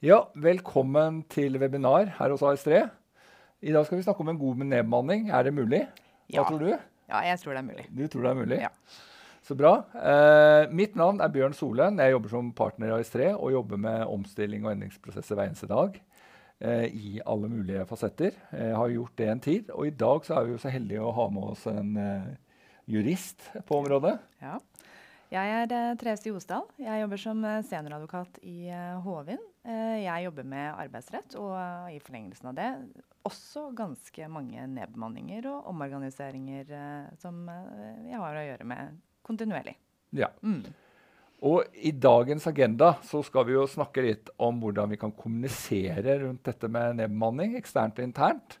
Ja, velkommen til webinar her hos AS3. I dag skal vi snakke om en god nedbemanning. Er det mulig? Hva Ja. tror du? Ja, jeg tror det er mulig. Du tror det er mulig? Ja. Så bra. Eh, mitt navn er Bjørn Solen. Jeg jobber som partner i AS3 og jobber med omstilling og endringsprosesser hver eneste dag. Eh, I alle mulige fasetter. Jeg har gjort det en tid. Og i dag så er vi jo så heldige å ha med oss en eh, jurist på området. Ja. Jeg er uh, Therese Josdal. Jeg jobber som eh, senioradvokat i uh, Håvin. Eh, jeg jobber med arbeidsrett, og eh, i forlengelsen av det også ganske mange nedbemanninger og omorganiseringer eh, som jeg har å gjøre med kontinuerlig. Ja. Mm. Og i dagens agenda så skal vi jo snakke litt om hvordan vi kan kommunisere rundt dette med nedbemanning, eksternt og internt.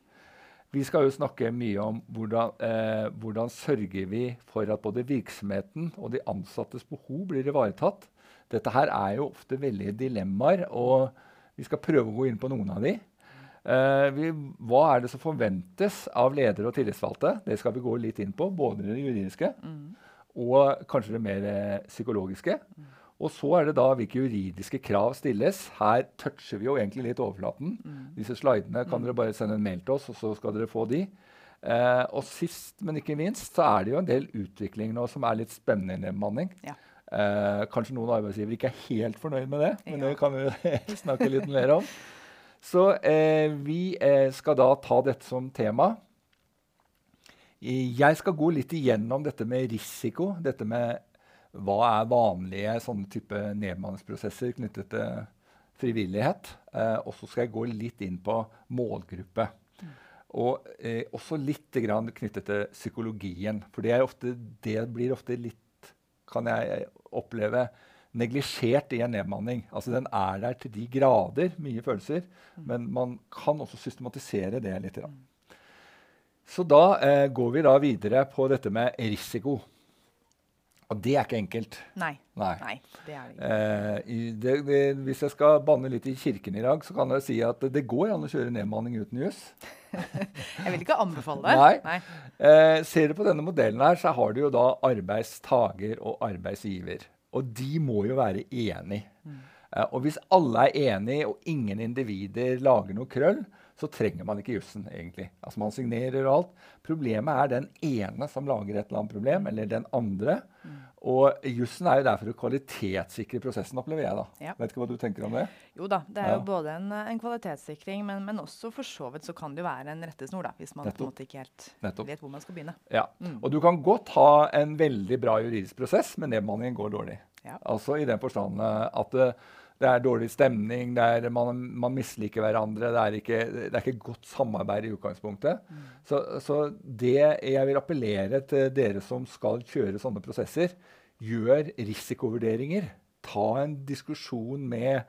Vi skal jo snakke mye om hvordan, eh, hvordan sørger vi for at både virksomheten og de ansattes behov blir ivaretatt. Dette her er jo ofte veldige dilemmaer, og vi skal prøve å gå inn på noen av de. Uh, vi, hva er det som forventes av ledere og tillitsvalgte? Det skal vi gå litt inn på, både det juridiske Mm. og kanskje det mer eh, psykologiske. Og så er det da hvilke juridiske krav stilles. Her toucher vi jo egentlig litt overflaten. Disse slidene kan dere bare sende en mail til oss, og så skal dere få de. Uh, og sist, men ikke minst, så er det jo en del utvikling nå som er litt spennende i nedbemanning. Ja. Eh, kanskje noen arbeidsgivere ikke er helt fornøyd med det, men Ja. det kan vi snakke litt mer om. Så eh, vi eh, skal da ta dette som tema. Jeg skal gå litt igjennom dette med risiko. Dette med hva er vanlige sånne type nedbemanningsprosesser knyttet til frivillighet. Eh, og så skal jeg gå litt inn på målgruppe. Og eh, også litt knyttet til psykologien. For det, er ofte, det blir ofte litt, kan jeg oppleve, neglisjert i en nedbemanning. Altså Den er der til de grader, mye følelser, men man kan også systematisere det litt. Så da eh, går vi da videre på dette med risiko. Og det er ikke enkelt. Nei. Nei. Nei, det er det ikke. Eh, det, det, hvis jeg skal banne litt i kirken i dag, så kan jeg si at det, går an å kjøre nedmanning uten juss. Jeg vil ikke anbefale det. Nei. Nei. Eh, ser du på denne modellen her, så har du jo da arbeidstaker og arbeidsgiver. Og de må jo være enige. Eh, og hvis alle er enige, og ingen individer lager noe krøll, så trenger man ikke jussen, egentlig. Altså Man signerer og alt. Problemet er den ene som lager et eller annet problem, eller den andre. Og jussen er jo der for å kvalitetssikre prosessen, opplever jeg. da. Ja. Vet ikke hva du tenker om det? Jo da, det er Ja. jo både en, en kvalitetssikring, men, men også for så vidt så kan det jo være en rettesnor, da, hvis man på en måte ikke helt Nettopp. vet hvor man skal begynne. Ja. Mm. Og du kan godt ha en veldig bra juridisk prosess, men nedbemanningen går dårlig. Ja. Altså i den forstand at at det, er dårlig stemning, det er, man, man misliker hverandre, det er, ikke, det er ikke godt samarbeid i utgangspunktet. Mm. Så, så det jeg vil appellere til dere som skal kjøre sånne prosesser, gjør risikovurderinger. Ta en diskusjon med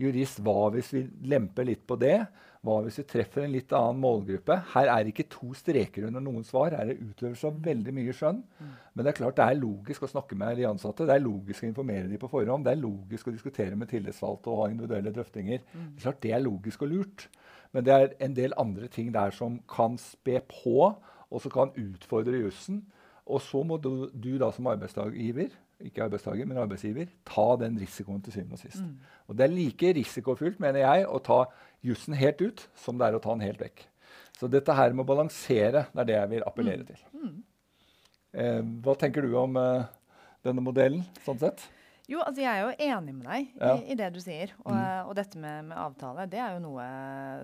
jurist. Hva hvis vi lemper litt på det? Hva hvis vi treffer en litt annen målgruppe? Her er det ikke to streker under noen svar. Her er det utøvelse av veldig mye skjønn. Men det er klart det er logisk å snakke med de ansatte. Det er logisk å informere dem på forhånd. Det er logisk å diskutere med tillitsvalgte og ha individuelle drøftinger. Det er klart det er logisk og lurt. Men det er en del andre ting der som kan spe på, og som kan utfordre jussen. Og så må du, du da som arbeidsgiver, ikke arbeidstaker, men arbeidsgiver, ta den risikoen til syvende og sist. Og det er like risikofylt, mener jeg, å ta jussen helt ut som det er å ta den helt vekk. Så dette her med å balansere, det er det jeg vil appellere til. Eh, hva tenker du om eh, denne modellen, sånn sett? Jo, altså jeg er jo enig med deg Ja. i, i det du sier. Og, og dette med, med avtale, det er jo noe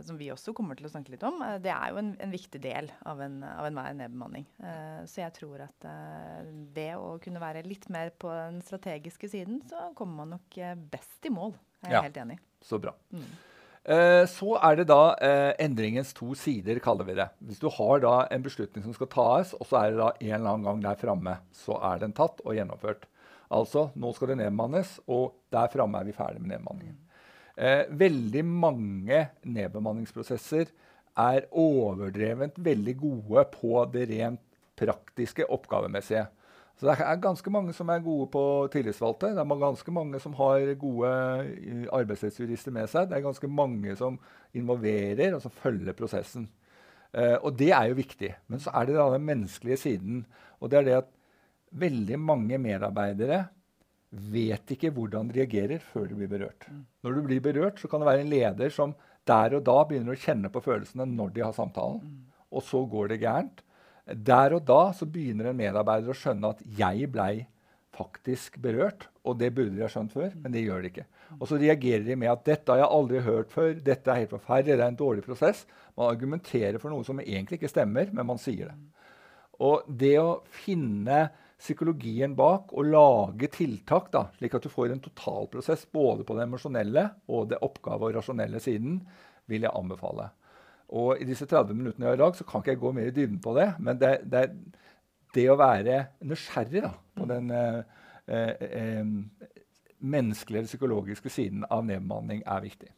som vi også kommer til å snakke litt om. Eh, Det er jo en, en viktig del av, en, av enhver nedbemanning. Uh, så jeg tror at uh, det å kunne være litt mer på den strategiske siden, så kommer man nok eh, best i mål. Jeg er Ja. helt enig. Så bra. Mm. Eh, så er det da eh, endringens to sider, kaller vi det. Hvis du har da en beslutning som skal tas, og så er det da en eller annen gang der framme, så er den tatt og gjennomført. Altså, nå skal det nedbemannes, og der framme er vi ferdig med nedbemanningen. Eh, veldig mange nedbemanningsprosesser er overdrevent veldig gode på det rent praktiske, oppgavemessige. Så det er ganske mange som er gode på tillitsvalgte. Det er ganske mange som har gode eh, arbeidsrettsjurister med seg. Det er ganske mange som involverer og som følger prosessen. Eh, og det er jo viktig. Men så er det da den menneskelige siden. Og det er det at veldig mange medarbeidere vet ikke hvordan de reagerer før de blir berørt. Når du blir berørt, så kan det være en leder som der og da begynner å kjenne på følelsene når de har samtalen, og så går det gærent. Der og da så begynner en medarbeider å skjønne at 'jeg blei faktisk berørt'. Og det burde de ha skjønt før, men det gjør de ikke. Og så reagerer de med at 'dette har jeg aldri hørt før', 'dette er helt forferdelig', det er en dårlig prosess. Man argumenterer for noe som egentlig ikke stemmer, men man sier det. Og det å finne psykologien bak og lage tiltak, da, slik at du får en totalprosess både på den emosjonelle og det oppgave- og rasjonelle siden, vil jeg anbefale. Og I disse 30 minuttene jeg har i dag, så kan ikke jeg gå mer i dybden på det. Men det, det, det å være nysgjerrig da, på den eh, eh, eh menneskelige eller psykologiske siden av nedbemanning er viktig.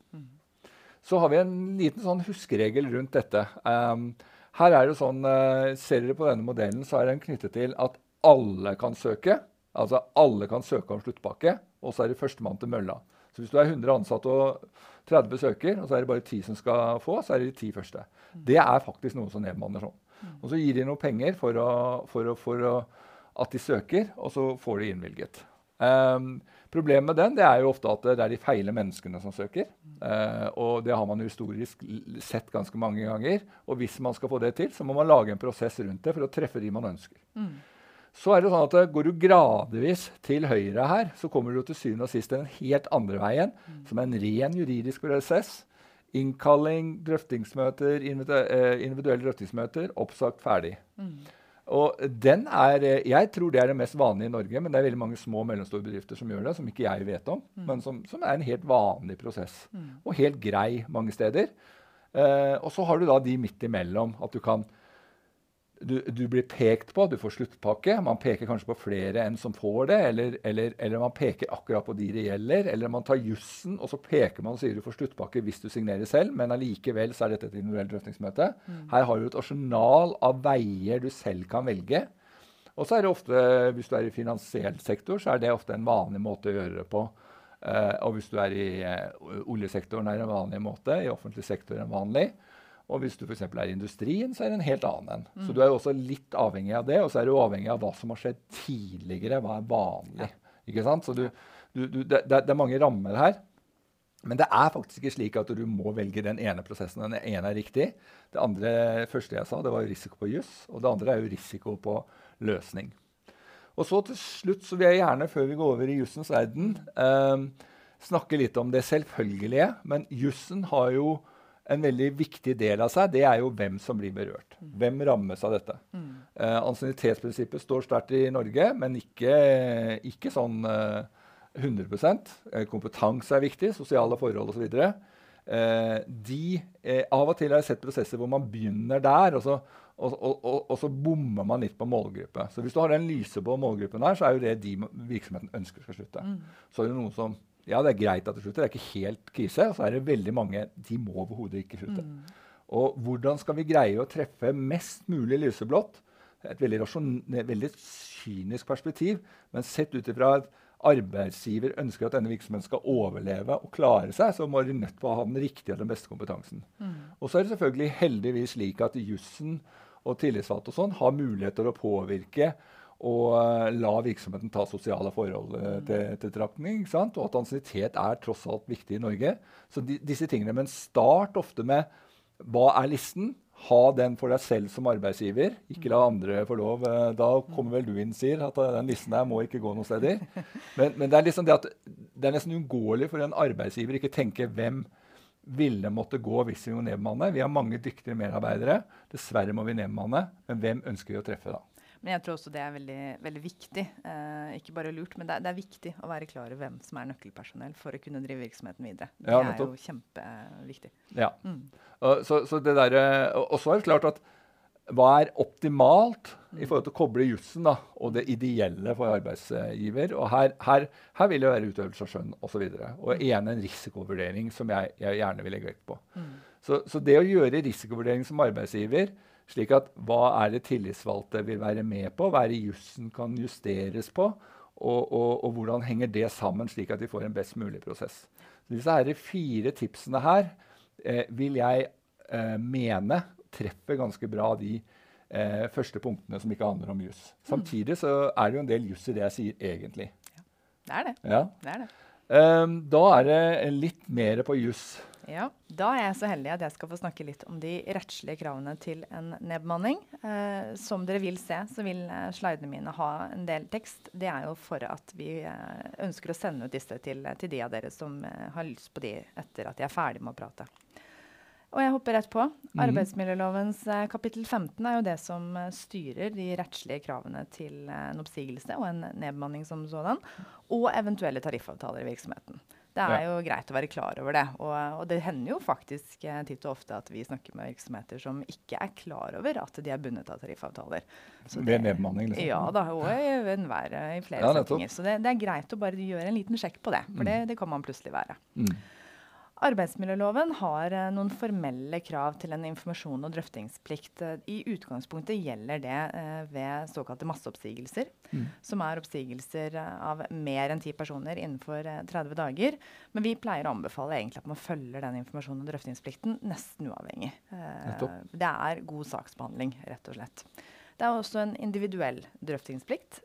Så har vi en liten sånn huskeregel rundt dette. Um, her er det sånn, uh, Ser dere på denne modellen, så er den knyttet til at alle kan søke. Altså alle kan søke om sluttpakke, og så er det førstemann til mølla. Så hvis du er 100 ansatte og 30 søker, og så er det bare 10 som skal få, så er det de 10 første. Det er faktisk noe som nedbemanner sånn. Og så gir de noe penger for, å, for, å, for å, at de søker, og så får de innvilget. Um, problemet med den det er jo ofte at det er de feile menneskene som søker. Uh, og det har man historisk sett ganske mange ganger. Og hvis man skal få det til, så må man lage en prosess rundt det for å treffe de man ønsker. Mm. Så er det sånn at Går du gradvis til høyre her, så kommer du til syvende og sist den helt andre veien, mm. som er en ren juridisk prosess. Innkalling, drøftingsmøter, eh, individuelle drøftingsmøter, oppsagt, ferdig. Mm. Og den er, eh, Jeg tror det er det mest vanlige i Norge, men det er veldig mange små og mellomstore bedrifter som gjør det, som ikke jeg vet om, mm. men som, som, er en helt vanlig prosess. Mm. Og helt grei mange steder. Eh, og så har du da de midt imellom. At du kan du, du, blir pekt på, du får sluttpakke. Man peker kanskje på flere enn som får det. Eller, eller, eller man peker akkurat på de det gjelder. Eller man tar jussen, og så peker man og sier du får sluttpakke hvis du signerer selv. Men allikevel så er dette et individuelt drøftingsmøte. Mm. Her har du et arsenal av veier du selv kan velge. Og så er det ofte, hvis du er i finansiell sektor, så er det ofte en vanlig måte å gjøre det på. Uh, og hvis du er i uh, oljesektoren, er det en vanlig måte. I offentlig sektor er det vanlig. Og hvis du f.eks. er i industrien, så er det en helt annen en. Mm. Så du er jo også litt avhengig av det, og så er du avhengig av hva som har skjedd tidligere, hva er vanlig. Ja. Ikke sant? Så du, du, du, det, det, er mange rammer her. Men det er faktisk ikke slik at du må velge den ene prosessen. Den ene er riktig. Det andre, første jeg sa, det var risiko på juss. Og det andre er jo risiko på løsning. Og så til slutt så vil jeg gjerne, før vi går over i jussens verden, eh, snakke litt om det selvfølgelige. Men jussen har jo en veldig viktig del av seg, det er jo hvem som blir berørt. Hvem rammes av dette? Mm. Uh, ansiennitetsprinsippet står sterkt i Norge, men ikke, ikke sånn uh, 100 uh, Kompetanse er viktig, sosiale forhold osv. Eh, de, uh, av og til har jeg sett prosesser hvor man begynner der, og så, og, og, og, og så bommer man litt på målgruppe. Så hvis du har den lyseblå målgruppen her, så er jo det de virksomheten ønsker skal slutte. Mm. Så er det noen som ja, det er greit at det slutter, det er ikke helt krise. Og så er det veldig mange de må overhodet ikke slutte. Mm. Og hvordan skal vi greie å treffe mest mulig lyseblått? Et veldig, veldig kynisk perspektiv, men sett ut ifra at arbeidsgiver ønsker at denne virksomheten skal overleve og klare seg, så må de nødt til å ha den riktige og den beste kompetansen. Mm. Og så er det selvfølgelig heldigvis slik at jussen og tillitsvalgte og sånn har muligheter å påvirke og uh, la virksomheten ta sosiale forhold uh, til, til trakning. Og at ansiennitet er tross alt viktig i Norge. Så de, disse tingene, Men start ofte med hva er listen? Ha den for deg selv som arbeidsgiver. Ikke la andre få lov. Uh, da kommer vel du inn, sier, at den listen her må ikke gå noen steder. Men, men det, er liksom det, at, det er nesten uunngåelig for en arbeidsgiver ikke tenke hvem ville måtte gå hvis vi må nedbemanne. Vi har mange dyktige medarbeidere. Dessverre må vi nedbemanne. Men hvem ønsker vi å treffe da? Men jeg tror også det er veldig, veldig viktig. Eh, ikke bare lurt, men det er, det er, viktig å være klar over hvem som er nøkkelpersonell for å kunne drive virksomheten videre. Det ja, er jo kjempeviktig. Ja. Mm. Uh, så, så, det der, og så er det klart at hva er optimalt mm. i forhold til å koble jussen og det ideelle for arbeidsgiver? Og her, her, her vil det være utøvelse av skjønn osv. Og, så og igjen en risikovurdering som jeg, jeg, gjerne vil legge vekt på. Mm. Så, så, det å gjøre risikovurdering som arbeidsgiver slik at hva er det tillitsvalgte vil være med på? Hva er det jussen kan justeres på? Og, og, og, hvordan henger det sammen, slik at vi får en best mulig prosess? Så disse her fire tipsene her eh, vil jeg eh, mene treffer ganske bra de eh, første punktene som ikke handler om juss. Samtidig så er det jo en del juss i det jeg sier egentlig. Det er det. Ja. det, er det. Um, da er det litt mer på juss. Ja, Da er jeg så heldig at jeg skal få snakke litt om de rettslige kravene til en nedbemanning. Eh, som dere vil se, så vil eh, slidene mine ha en del tekst. Det er jo for at vi eh, ønsker å sende ut disse til, til de av dere som eh, har lyst på de etter at jeg er ferdig med å prate. Og jeg hopper rett på. Arbeidsmiljølovens eh, kapittel 15 er jo det som eh, styrer de rettslige kravene til en oppsigelse og en nedbemanning som sådan, og eventuelle tariffavtaler i virksomheten. Det er jo greit å være klar over det. Og, og det hender jo faktisk eh, titt og ofte at vi snakker med virksomheter som ikke er klar over at de er bundet av tariffavtaler. Så Ved nedbemanning, liksom. Ja da, og i enhver i flere Ja, settinger. Så det, det er greit å bare gjøre en liten sjekk på det, for det, det kan man plutselig være. Mm. Arbeidsmiljøloven har eh, noen formelle krav til en informasjon- og drøftingsplikt. Eh, I utgangspunktet gjelder det eh, ved såkalte masseoppsigelser, Mm. som er oppsigelser av mer enn ti personer innenfor eh, 30 dager. Men vi pleier å anbefale egentlig at man følger den informasjon- og drøftingsplikten nesten uavhengig. Det er god saksbehandling, rett og slett. Det er også en individuell drøftingsplikt.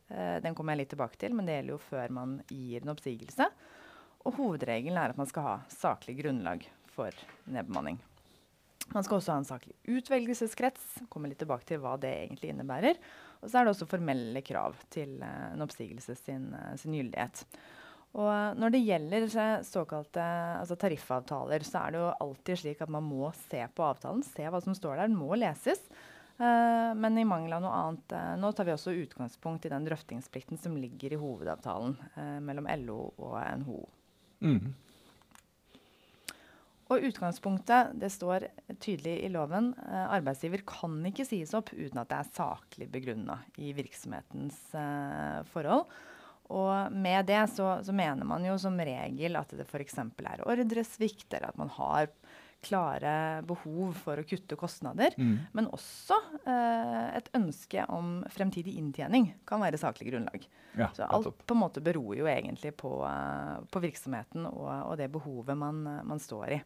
Den kommer jeg litt tilbake til, men det gjelder jo før man gir en oppsigelse. Og hovedregelen er at man skal ha saklig grunnlag for nedbemanning. Man skal også ha en saklig utvelgelseskrets. Kommer litt tilbake til hva det egentlig innebærer. Og så er det også formelle krav til uh, en oppsigelse sin, uh, sin gyldighet. Og eh, når det gjelder såkalte altså tariffavtaler, så er det jo alltid slik at man må se på avtalen, se hva som står der. Den må leses. Uh, men i mangel av noe annet uh, Nå tar vi også utgangspunkt i den drøftingsplikten som ligger i hovedavtalen uh, mellom LO og NHO. Mm. Og utgangspunktet, det står tydelig i loven, eh, arbeidsgiver kan ikke sies opp uten at det er saklig begrunna i virksomhetens eh, forhold. Og med det så, så mener man jo som regel at det f.eks. er ordresvikt, eller at man har klare behov for å kutte kostnader. Mm. Men også eh, et ønske om fremtidig inntjening kan være saklig grunnlag. Ja, Så alt på en måte beror jo egentlig på, eh, på virksomheten og, og det behovet man, man står i.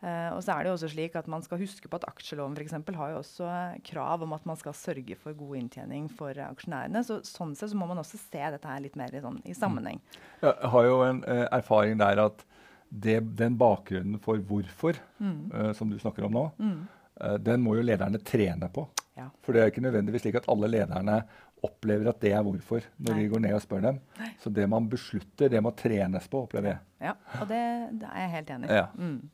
Eh, og så er det jo også slik at Man skal huske på at aksjeloven for eksempel, har jo også krav om at man skal sørge for god inntjening for aksjonærene. så Sånn sett så må man også se dette her litt mer i, sånn, i sammenheng. Jeg har jo en eh, erfaring der at det, den bakgrunnen for hvorfor, Mm. uh, som du snakker om nå, Mm. uh, den må jo lederne trene på. Ja. For det er ikke nødvendigvis slik at alle lederne opplever at det er hvorfor, når Nei. vi går ned og spør dem. Så det man beslutter, det må trenes på, opplever jeg. Ja, og det, det er jeg helt enig i. Ja. Mm.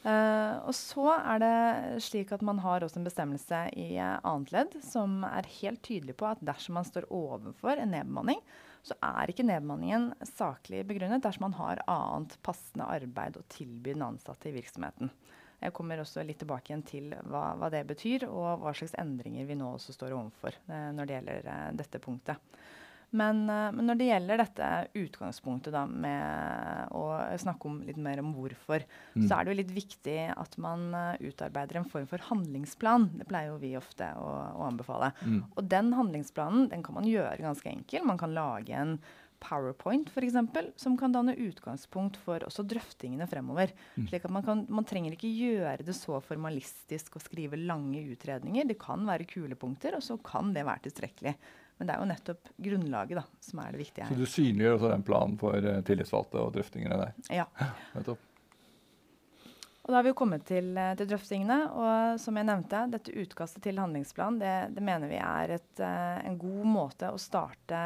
Uh, og så er det slik at man har også en bestemmelse i annet ledd som er helt tydelig på at dersom man står overfor en nedbemanning, så er ikke nedbemanningen saklig begrunnet dersom man har annet passende arbeid å tilby den ansatte i virksomheten. Jeg kommer også litt tilbake igjen til hva, hva det betyr, og hva slags endringer vi nå også står overfor eh, når det gjelder eh, dette punktet. Men, eh, men når det gjelder dette utgangspunktet da, med å snakke om litt mer om hvorfor, Mm. så er det jo litt viktig at man eh, utarbeider en form for handlingsplan. Det pleier jo vi ofte å, å anbefale. Mm. Og den handlingsplanen den kan man gjøre ganske enkel. Man kan lage en PowerPoint for eksempel, som kan danne utgangspunkt for også drøftingene fremover. Mm. Slik at man, kan, man trenger ikke gjøre det så formalistisk og skrive lange utredninger. Det kan være kulepunkter, og så kan det være tilstrekkelig. Men det er jo nettopp grunnlaget da, som er det viktige Så du synliggjør også den planen for uh, tillitsvalgte og drøftingene der. Ja. Nettopp. Og da har vi jo kommet til, eh, til drøftingene. Og som jeg nevnte, dette utkastet til handlingsplan det, det mener vi er et, eh, en god måte å starte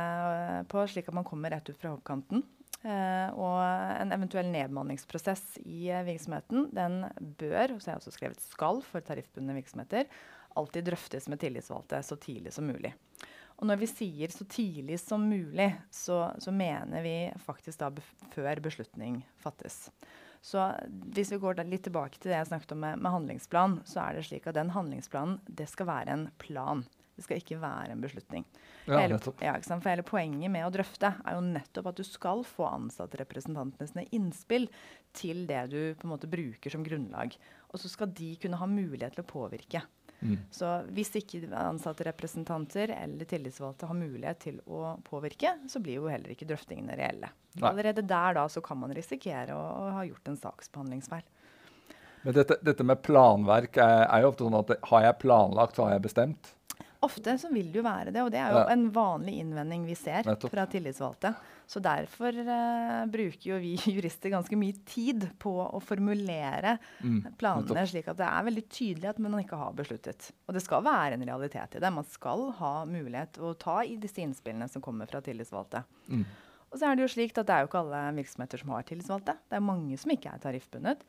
på, slik at man kommer rett ut fra hoppkanten. Uh, og en eventuell nedbemanningsprosess i virksomheten den bør, og så har jeg også skrevet skal for tariffbundne virksomheter, alltid drøftes med tillitsvalgte så tidlig som mulig. Og når vi sier så tidlig som mulig, så, så mener vi faktisk da før beslutning fattes. Så hvis vi går litt tilbake til det jeg snakket om med, med handlingsplan, så er det slik at den handlingsplanen det skal være en plan. Det skal ikke være en beslutning. Ja, hele, ja? For hele poenget med å drøfte er jo nettopp at du skal få ansattrepresentantene sine innspill til det du på en måte bruker som grunnlag. Og så skal de kunne ha mulighet til å påvirke. Mm. Så hvis ikke ansatte representanter eller tillitsvalgte har mulighet til å påvirke, så blir jo heller ikke drøftingene reelle. Nei. Allerede der da så kan man risikere å, å ha gjort en saksbehandlingsfeil. Men dette, dette med planverk er, er jo ofte sånn at har jeg planlagt, så har jeg bestemt. Ofte så vil det jo være det, og det er jo Ja. en vanlig innvending vi ser Nettopp. fra tillitsvalgte. Så derfor uh, bruker jo vi jurister ganske mye tid på å formulere Mm, planene nettopp. slik at det er veldig tydelig at man ikke har besluttet. Og det skal være en realitet i det. Man skal ha mulighet å ta i disse innspillene som kommer fra tillitsvalgte. Mm. Og så er det jo slik at det er jo ikke alle virksomheter som har tillitsvalgte. Det er mange som ikke er tariffbundet.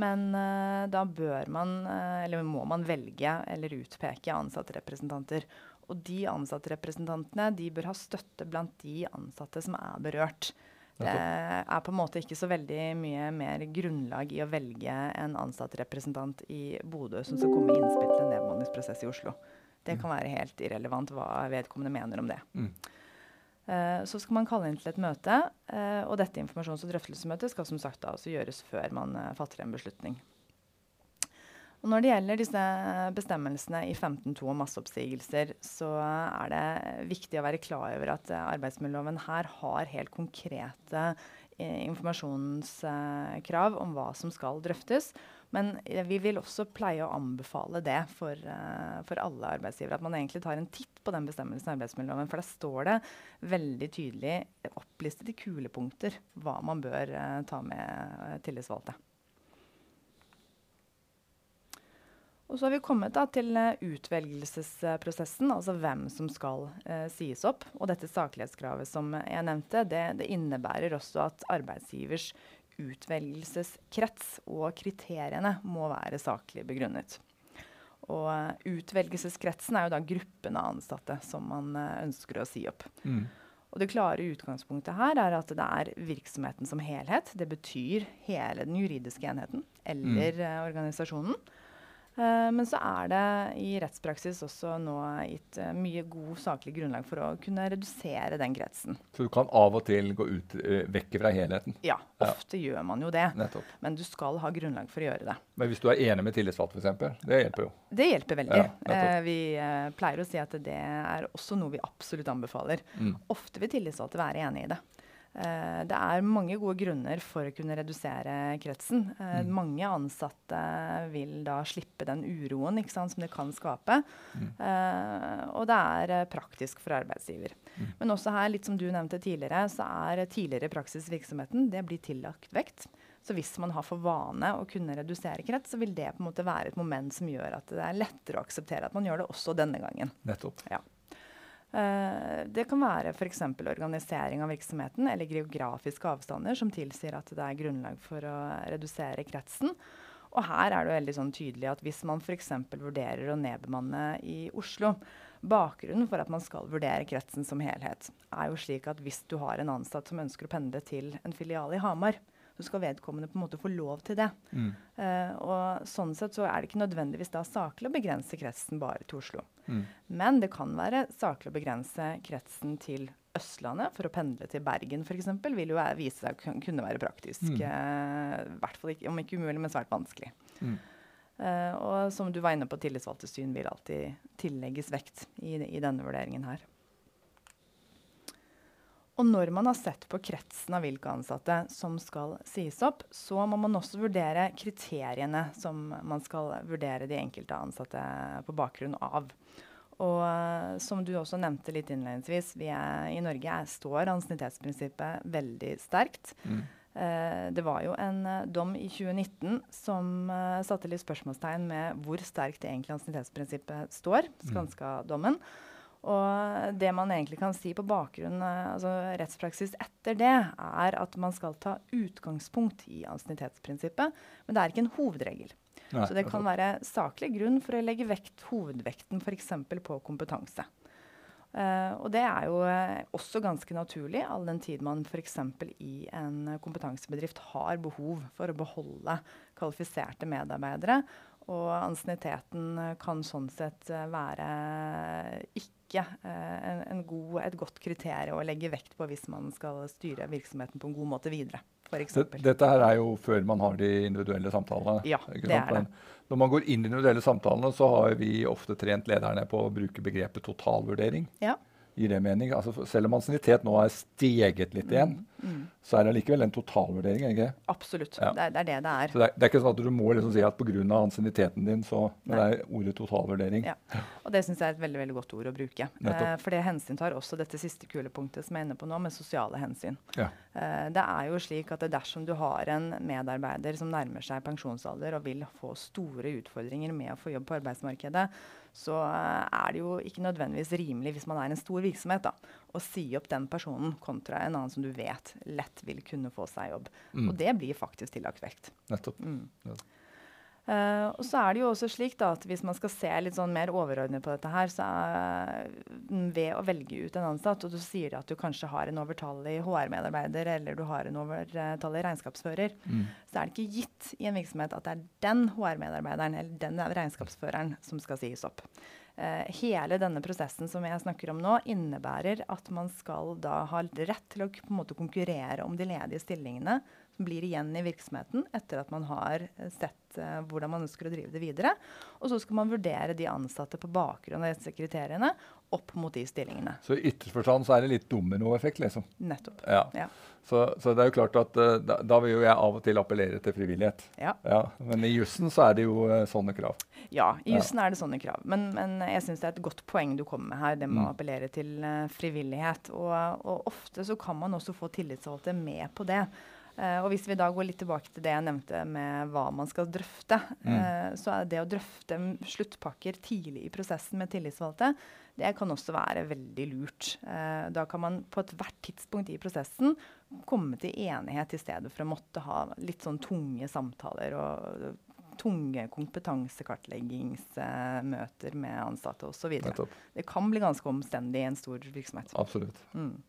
Men eh, da bør man, eh, eller må man velge eller utpeke ansattrepresentanter. Og de ansattrepresentantene de bør ha støtte blant de ansatte som er berørt. Det er på en måte ikke så veldig mye mer grunnlag i å velge en ansattrepresentant i Bodø som skal komme med innspill til en nedbemanningsprosess i Oslo. Det kan være helt irrelevant hva vedkommende mener om det. Mm. Eh, Så skal man kalle inn til et møte, eh, og dette informasjons- og drøftelsesmøtet skal som sagt da også gjøres før man eh, fatter en beslutning. Og når det gjelder disse bestemmelsene i 15.2 om masseoppsigelser, så er det viktig å være klar over at arbeidsmiljøloven her har helt konkrete informasjonskrav om hva som skal drøftes. Men eh, vi vil også pleie å anbefale det for, eh, for alle arbeidsgivere. At man egentlig tar en titt på den bestemmelsen i arbeidsmiljøloven. For der står det veldig tydelig opplistet i kulepunkter hva man bør eh, ta med tillitsvalgte. Og så har vi kommet da, til utvelgelsesprosessen, altså hvem som skal eh, sies opp. Og dette saklighetskravet som jeg nevnte, det, det innebærer også at arbeidsgivers utvelgelseskrets og kriteriene må være saklig begrunnet. Og eh, utvelgelseskretsen er jo da gruppen av ansatte som man eh, ønsker å si opp. Mm. Og det klare utgangspunktet her er at det er virksomheten som helhet. Det betyr hele den juridiske enheten eller eh, organisasjonen. Eh, men så er det i rettspraksis også nå gitt eh, mye god saklig grunnlag for å kunne redusere den kretsen. Så du kan av og til gå ut, eh, vekk fra helheten. Ja, Ja. ofte gjør man jo det. Nettopp. Men du skal ha grunnlag for å gjøre det. Men hvis du er enig med tillitsvalgt, f.eks., det hjelper jo. Det hjelper veldig. Ja, vi pleier å si at det er også noe vi absolutt anbefaler. Mm. Ofte vil tillitsvalgte være enig i det. Eh, det er mange gode grunner for å kunne redusere kretsen. Eh, Mm. Mange ansatte vil da slippe den uroen ikke sant, som det kan skape. Mm. Eh, og det er praktisk for arbeidsgiver. Mm. Men også her, litt som du nevnte tidligere, så er tidligere praksis i virksomheten det blir tillagt vekt. Så hvis man har for vane å kunne redusere krets, så vil det på en måte være et moment som gjør at det er lettere å akseptere at man gjør det også denne gangen. Nettopp. Eh, det kan være f.eks. organisering av virksomheten eller geografiske avstander som tilsier at det er grunnlag for å redusere kretsen. Og her er det veldig sånn tydelig at hvis man f.eks. vurderer å nedbemanne i Oslo Bakgrunnen for at man skal vurdere kretsen som helhet, er jo slik at hvis du har en ansatt som ønsker å pendle til en filial i Hamar, så skal vedkommende på en måte få lov til det. Mm. Uh, og sånn sett så er det ikke nødvendigvis da saklig å begrense kretsen bare til Oslo. Mm. Men det kan være saklig å begrense kretsen til Østlandet. For å pendle til Bergen f.eks. vil jo vise seg å kunne være praktisk. Mm. Uh, hvert fall ikke, om ikke umulig, men svært vanskelig. Mm. Uh, og som du var inne på, tillitsvalgte syn vil alltid tillegges vekt i, i denne vurderingen her. Og når man har sett på kretsen av hvilke ansatte som skal sies opp, så må man også vurdere kriteriene som man skal vurdere de enkelte ansatte på bakgrunn av. Og eh, som du også nevnte litt innledningsvis, vi er, i Norge er, står ansiennitetsprinsippet veldig sterkt. Mm. Eh, det var jo en eh, dom i 2019 som eh, satte litt spørsmålstegn med hvor sterkt det egentlig ansiennitetsprinsippet står, Skanska-dommen. Og det man egentlig kan si på bakgrunn eh, altså rettspraksis etter det, er at man skal ta utgangspunkt i ansiennitetsprinsippet, men det er ikke en hovedregel. Nei, Så det kan være saklig grunn for å legge vekt, hovedvekten f.eks. på kompetanse. Uh, og det er jo eh, også ganske naturlig, all den tid man f.eks. i en kompetansebedrift har behov for å beholde kvalifiserte medarbeidere. Og ansienniteten kan sånn sett være ikke eh, en, en god, et godt kriterium å legge vekt på hvis man skal styre virksomheten på en god måte videre. For dette her er jo før man har de individuelle samtalene. Ja, ikke det er det. Når man går inn i de individuelle samtalene, så har vi ofte trent lederne på å bruke begrepet totalvurdering. Ja. Gir det mening? Altså, selv om ansiennitet nå er steget litt igjen, Mm. mm. så er det allikevel en totalvurdering? ikke Absolutt. Ja. Det, er, det, er, det det er. Så det er, det er ikke sånn at du må liksom si at pga. ansienniteten din, så det er ordet totalvurdering. Ja. Og det syns jeg er et veldig veldig godt ord å bruke. Eh, for det hensyntar også dette siste kulepunktet som jeg er inne på nå, med sosiale hensyn. Ja. Eh, det er jo slik at dersom du har en medarbeider som nærmer seg pensjonsalder og vil få store utfordringer med å få jobb på arbeidsmarkedet, så eh, er det jo ikke nødvendigvis rimelig hvis man er en stor virksomhet, da, å si opp den personen kontra en annen som du vet lett vil kunne få seg jobb. Mm. Og det blir faktisk tillagt vekt. Nettopp. Mm. Ja. Uh, og så er det jo også slik da, at Hvis man skal se litt sånn mer overordnet på dette, her, så er, ved å velge ut en ansatt, og du sier at du kanskje har en overtallig HR-medarbeider eller du har en overtallig regnskapsfører, mm. så er det ikke gitt i en virksomhet at det er den HR-medarbeideren eller den regnskapsføreren som skal sies opp. Uh, hele denne prosessen som jeg snakker om nå, innebærer at man skal da ha rett til å på en måte konkurrere om de ledige stillingene blir igjen i virksomheten etter at man har eh, sett uh, hvordan man ønsker å drive det videre. Og så skal man vurdere de ansatte på bakgrunn av disse kriteriene opp mot de stillingene. Så i ytterst forstand så er det litt dominoeffekt, liksom? Nettopp. Ja. ja. Så, så, det er jo klart at uh, da, da, vil jo jeg av og til appellere til frivillighet. Ja. ja. Men i jussen så er det jo uh, sånne krav. Ja, i jussen ja. er det sånne krav. Men, men jeg syns det er et godt poeng du kommer med her, det med mm. å appellere til frivillighet. Og, og ofte så kan man også få tillitsvalgte med på det. Uh, og hvis vi da går litt tilbake til det jeg nevnte med hva man skal drøfte, mm. uh, så er det å drøfte sluttpakker tidlig i prosessen med tillitsvalgte, det kan også være veldig lurt. Uh, da kan man på ethvert tidspunkt i prosessen komme til enighet i stedet for å måtte ha litt sånn tunge samtaler og tunge kompetansekartleggingsmøter med ansatte osv. Det kan bli ganske omstendig i en stor virksomhet. Absolutt. Mm.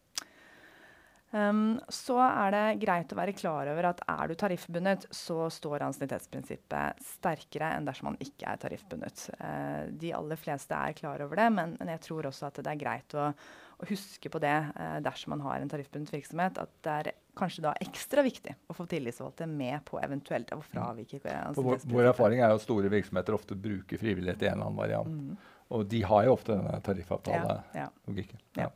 Um, så er det greit å være klar over at er du tariffbundet, så står ansiennitetsprinsippet sterkere enn dersom man ikke er tariffbundet. Uh, de aller fleste er klar over det, men, men, jeg tror også at det er greit å, å huske på det uh, dersom man har en tariffbundet virksomhet. At det er kanskje da ekstra viktig å få tillitsvalgte med på eventuelt å fravike vår, vår erfaring er jo at store virksomheter ofte bruker frivillighet i en eller annen variant. Mm. Og de har jo ofte denne tariffavtalelogikken. Ja, ja. ja.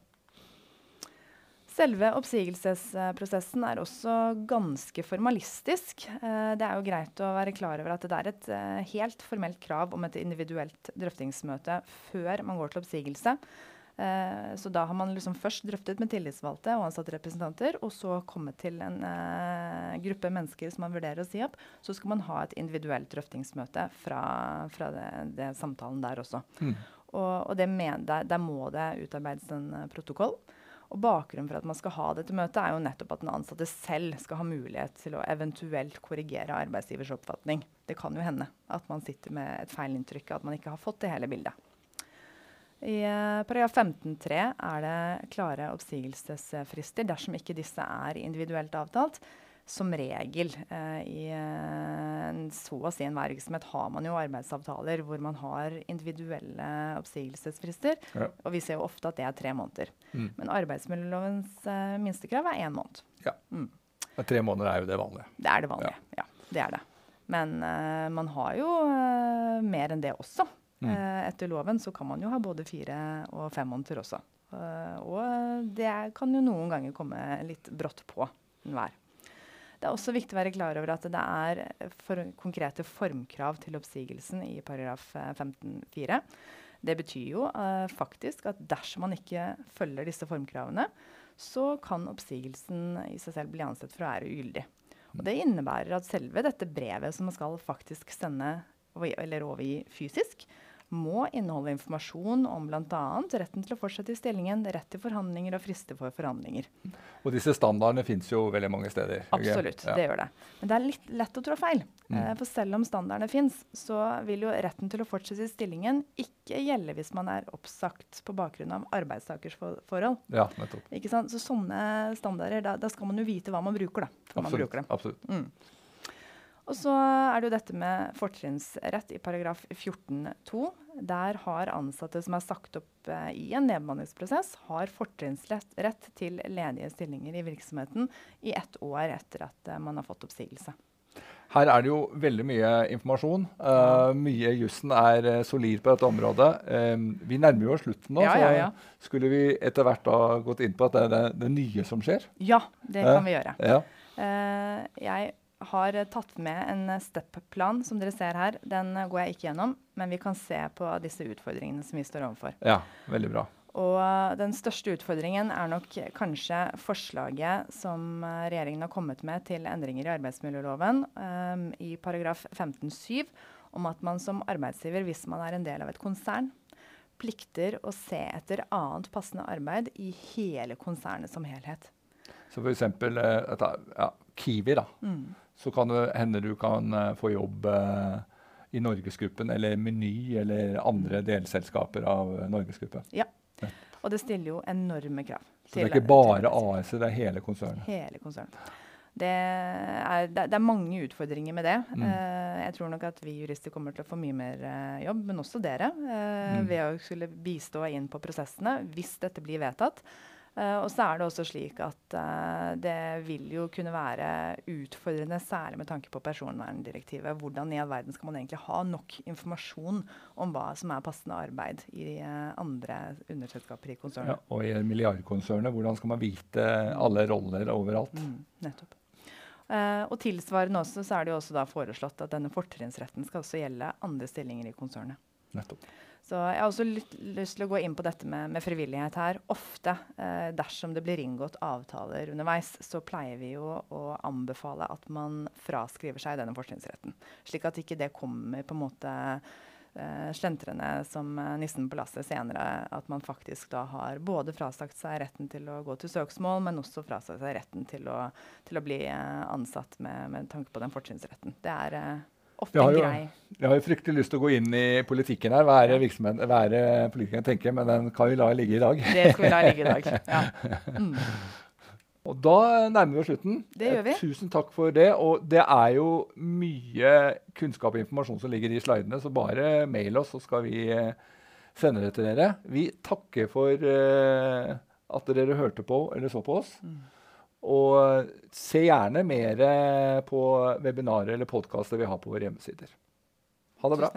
Selve oppsigelsesprosessen er også ganske formalistisk. Eh, det er jo greit å være klar over at det er et eh, helt formelt krav om et individuelt drøftingsmøte før man går til oppsigelse. Eh, så da har man liksom først drøftet med tillitsvalgte og ansatte representanter, og så kommet til en gruppe mennesker som man vurderer å si opp. Så skal man ha et individuelt drøftingsmøte fra, fra det, det samtalen der også. Mm. Og, og med, der, der, må det utarbeides en protokoll. Og Bakgrunnen for at man skal ha dette møtet, er jo nettopp at den ansatte selv skal ha mulighet til å eventuelt korrigere arbeidsgivers oppfatning. Det kan jo hende at man sitter med et feilinntrykk, at man ikke har fått det hele bildet. I uh, paragraf 15-3 er det klare oppsigelsesfrister dersom ikke disse er individuelt avtalt som regel eh, i en så å si enhver virksomhet har man jo arbeidsavtaler hvor man har individuelle oppsigelsesfrister. Ja. Og vi ser jo ofte at det er tre måneder. Mm. Men arbeidsmiljølovens eh, minstekrav er én måned. Ja. Mm. Tre måneder er jo det vanlige. Det er det vanlige, ja. ja det er det. Men eh, man har jo uh, mer enn det også. Mm. Uh, etter loven så kan man jo ha både fire og fem måneder også. og det kan jo noen ganger komme litt brått på enhver. Det er også viktig å være klar over at det er for konkrete formkrav til oppsigelsen i paragraf 15-4. Eh, det betyr jo uh, faktisk at dersom man ikke følger disse formkravene, så kan oppsigelsen i seg selv bli ansett for å være ugyldig. Og det innebærer at selve dette brevet som man skal faktisk sende eller overgi fysisk, må inneholde informasjon om bl.a. retten til å fortsette i stillingen, rett til forhandlinger og frister for forhandlinger. Og disse standardene fins jo veldig mange steder. Absolutt, ja. det gjør det. Men det er litt lett å trå feil. Mm. Uh, for selv om standardene fins, så vil jo retten til å fortsette i stillingen ikke gjelde hvis man er oppsagt på bakgrunn av arbeidstakers forhold. Ja, nettopp. Ikke sant? Så sånne standarder, da, da, skal man jo vite hva man bruker, da. Absolutt. Man bruker absolutt. Mm. Og så er det jo dette med fortrinnsrett i paragraf 14-2. Der har ansatte som er sagt opp eh, i en nedbemanningsprosess, har fortrinnsrett til ledige stillinger i virksomheten i ett år etter at eh, man har fått oppsigelse. Her er det jo veldig mye informasjon. Uh, mye jussen er uh, solid på dette området. Um, vi nærmer jo oss slutten nå, ja, ja, ja. så skulle vi etter hvert da gått inn på at det er det, det nye som skjer. Ja, det kan vi gjøre. Ja. Uh, jeg har tatt med en step-plan som dere ser her. Den går jeg ikke gjennom, men vi kan se på disse utfordringene som vi står overfor. Ja, veldig bra. Og den største utfordringen er nok kanskje forslaget som regjeringen har kommet med til endringer i arbeidsmiljøloven um, i paragraf 15-7 om at man som arbeidsgiver, hvis man er en del av et konsern, plikter å se etter annet passende arbeid i hele konsernet som helhet. Så f.eks. Uh, ja, Kiwi, da. Mm. Så kan det hende du kan uh, få jobb uh, i Norgesgruppen eller Meny eller andre delselskaper av Norgesgruppen. Ja. Og det stiller jo enorme krav. Så det er ikke bare AS, det er hele konsernet? Hele konsernet. Det er, det, er, mange utfordringer med det. Mm. Uh, jeg tror nok at vi jurister kommer til å få mye mer uh, jobb, men også dere, uh, mm. ved å skulle bistå inn på prosessene hvis dette blir vedtatt. Uh, og så er det også slik at uh, det vil jo kunne være utfordrende, særlig med tanke på personverndirektivet. Hvordan i all verden skal man egentlig ha nok informasjon om hva som er passende arbeid i uh, andre underselskaper i konsernet? Ja, og i milliardkonsernet, hvordan skal man vite alle roller overalt? Mm, nettopp. og tilsvarende også, så er det jo også da foreslått at denne fortrinnsretten skal også gjelde andre stillinger i konsernet. Nettopp. Så jeg har også lyst til å gå inn på dette med, med frivillighet her. Ofte, eh, dersom det blir inngått avtaler underveis, så pleier vi jo å anbefale at man fraskriver seg denne fortrinnsretten. Slik at ikke det kommer på en måte eh, slentrende som eh, nissen på lasset senere. At man faktisk da har både frasagt seg retten til å gå til søksmål, men også frasagt seg retten til å, til å bli eh, ansatt med, med, tanke på den fortrinnsretten. Det er eh, har, jo, grei. jeg har jo fryktelig lyst til å gå inn i politikken her, være, er være politikeren tenker, men den kan vi la ligge i dag. Det skal vi la ligge i dag, ja. Mm. Og da nærmer vi oss slutten. Det gjør vi. Tusen takk for det. Og det er jo mye kunnskap og informasjon som ligger i slidene, så bare mail oss, så skal vi eh, sende det til dere. Vi takker for uh, at dere hørte på eller så på oss. Mm. Og se gjerne mer på webinarer eller podkaster vi har på våre hjemmesider. Ha det bra.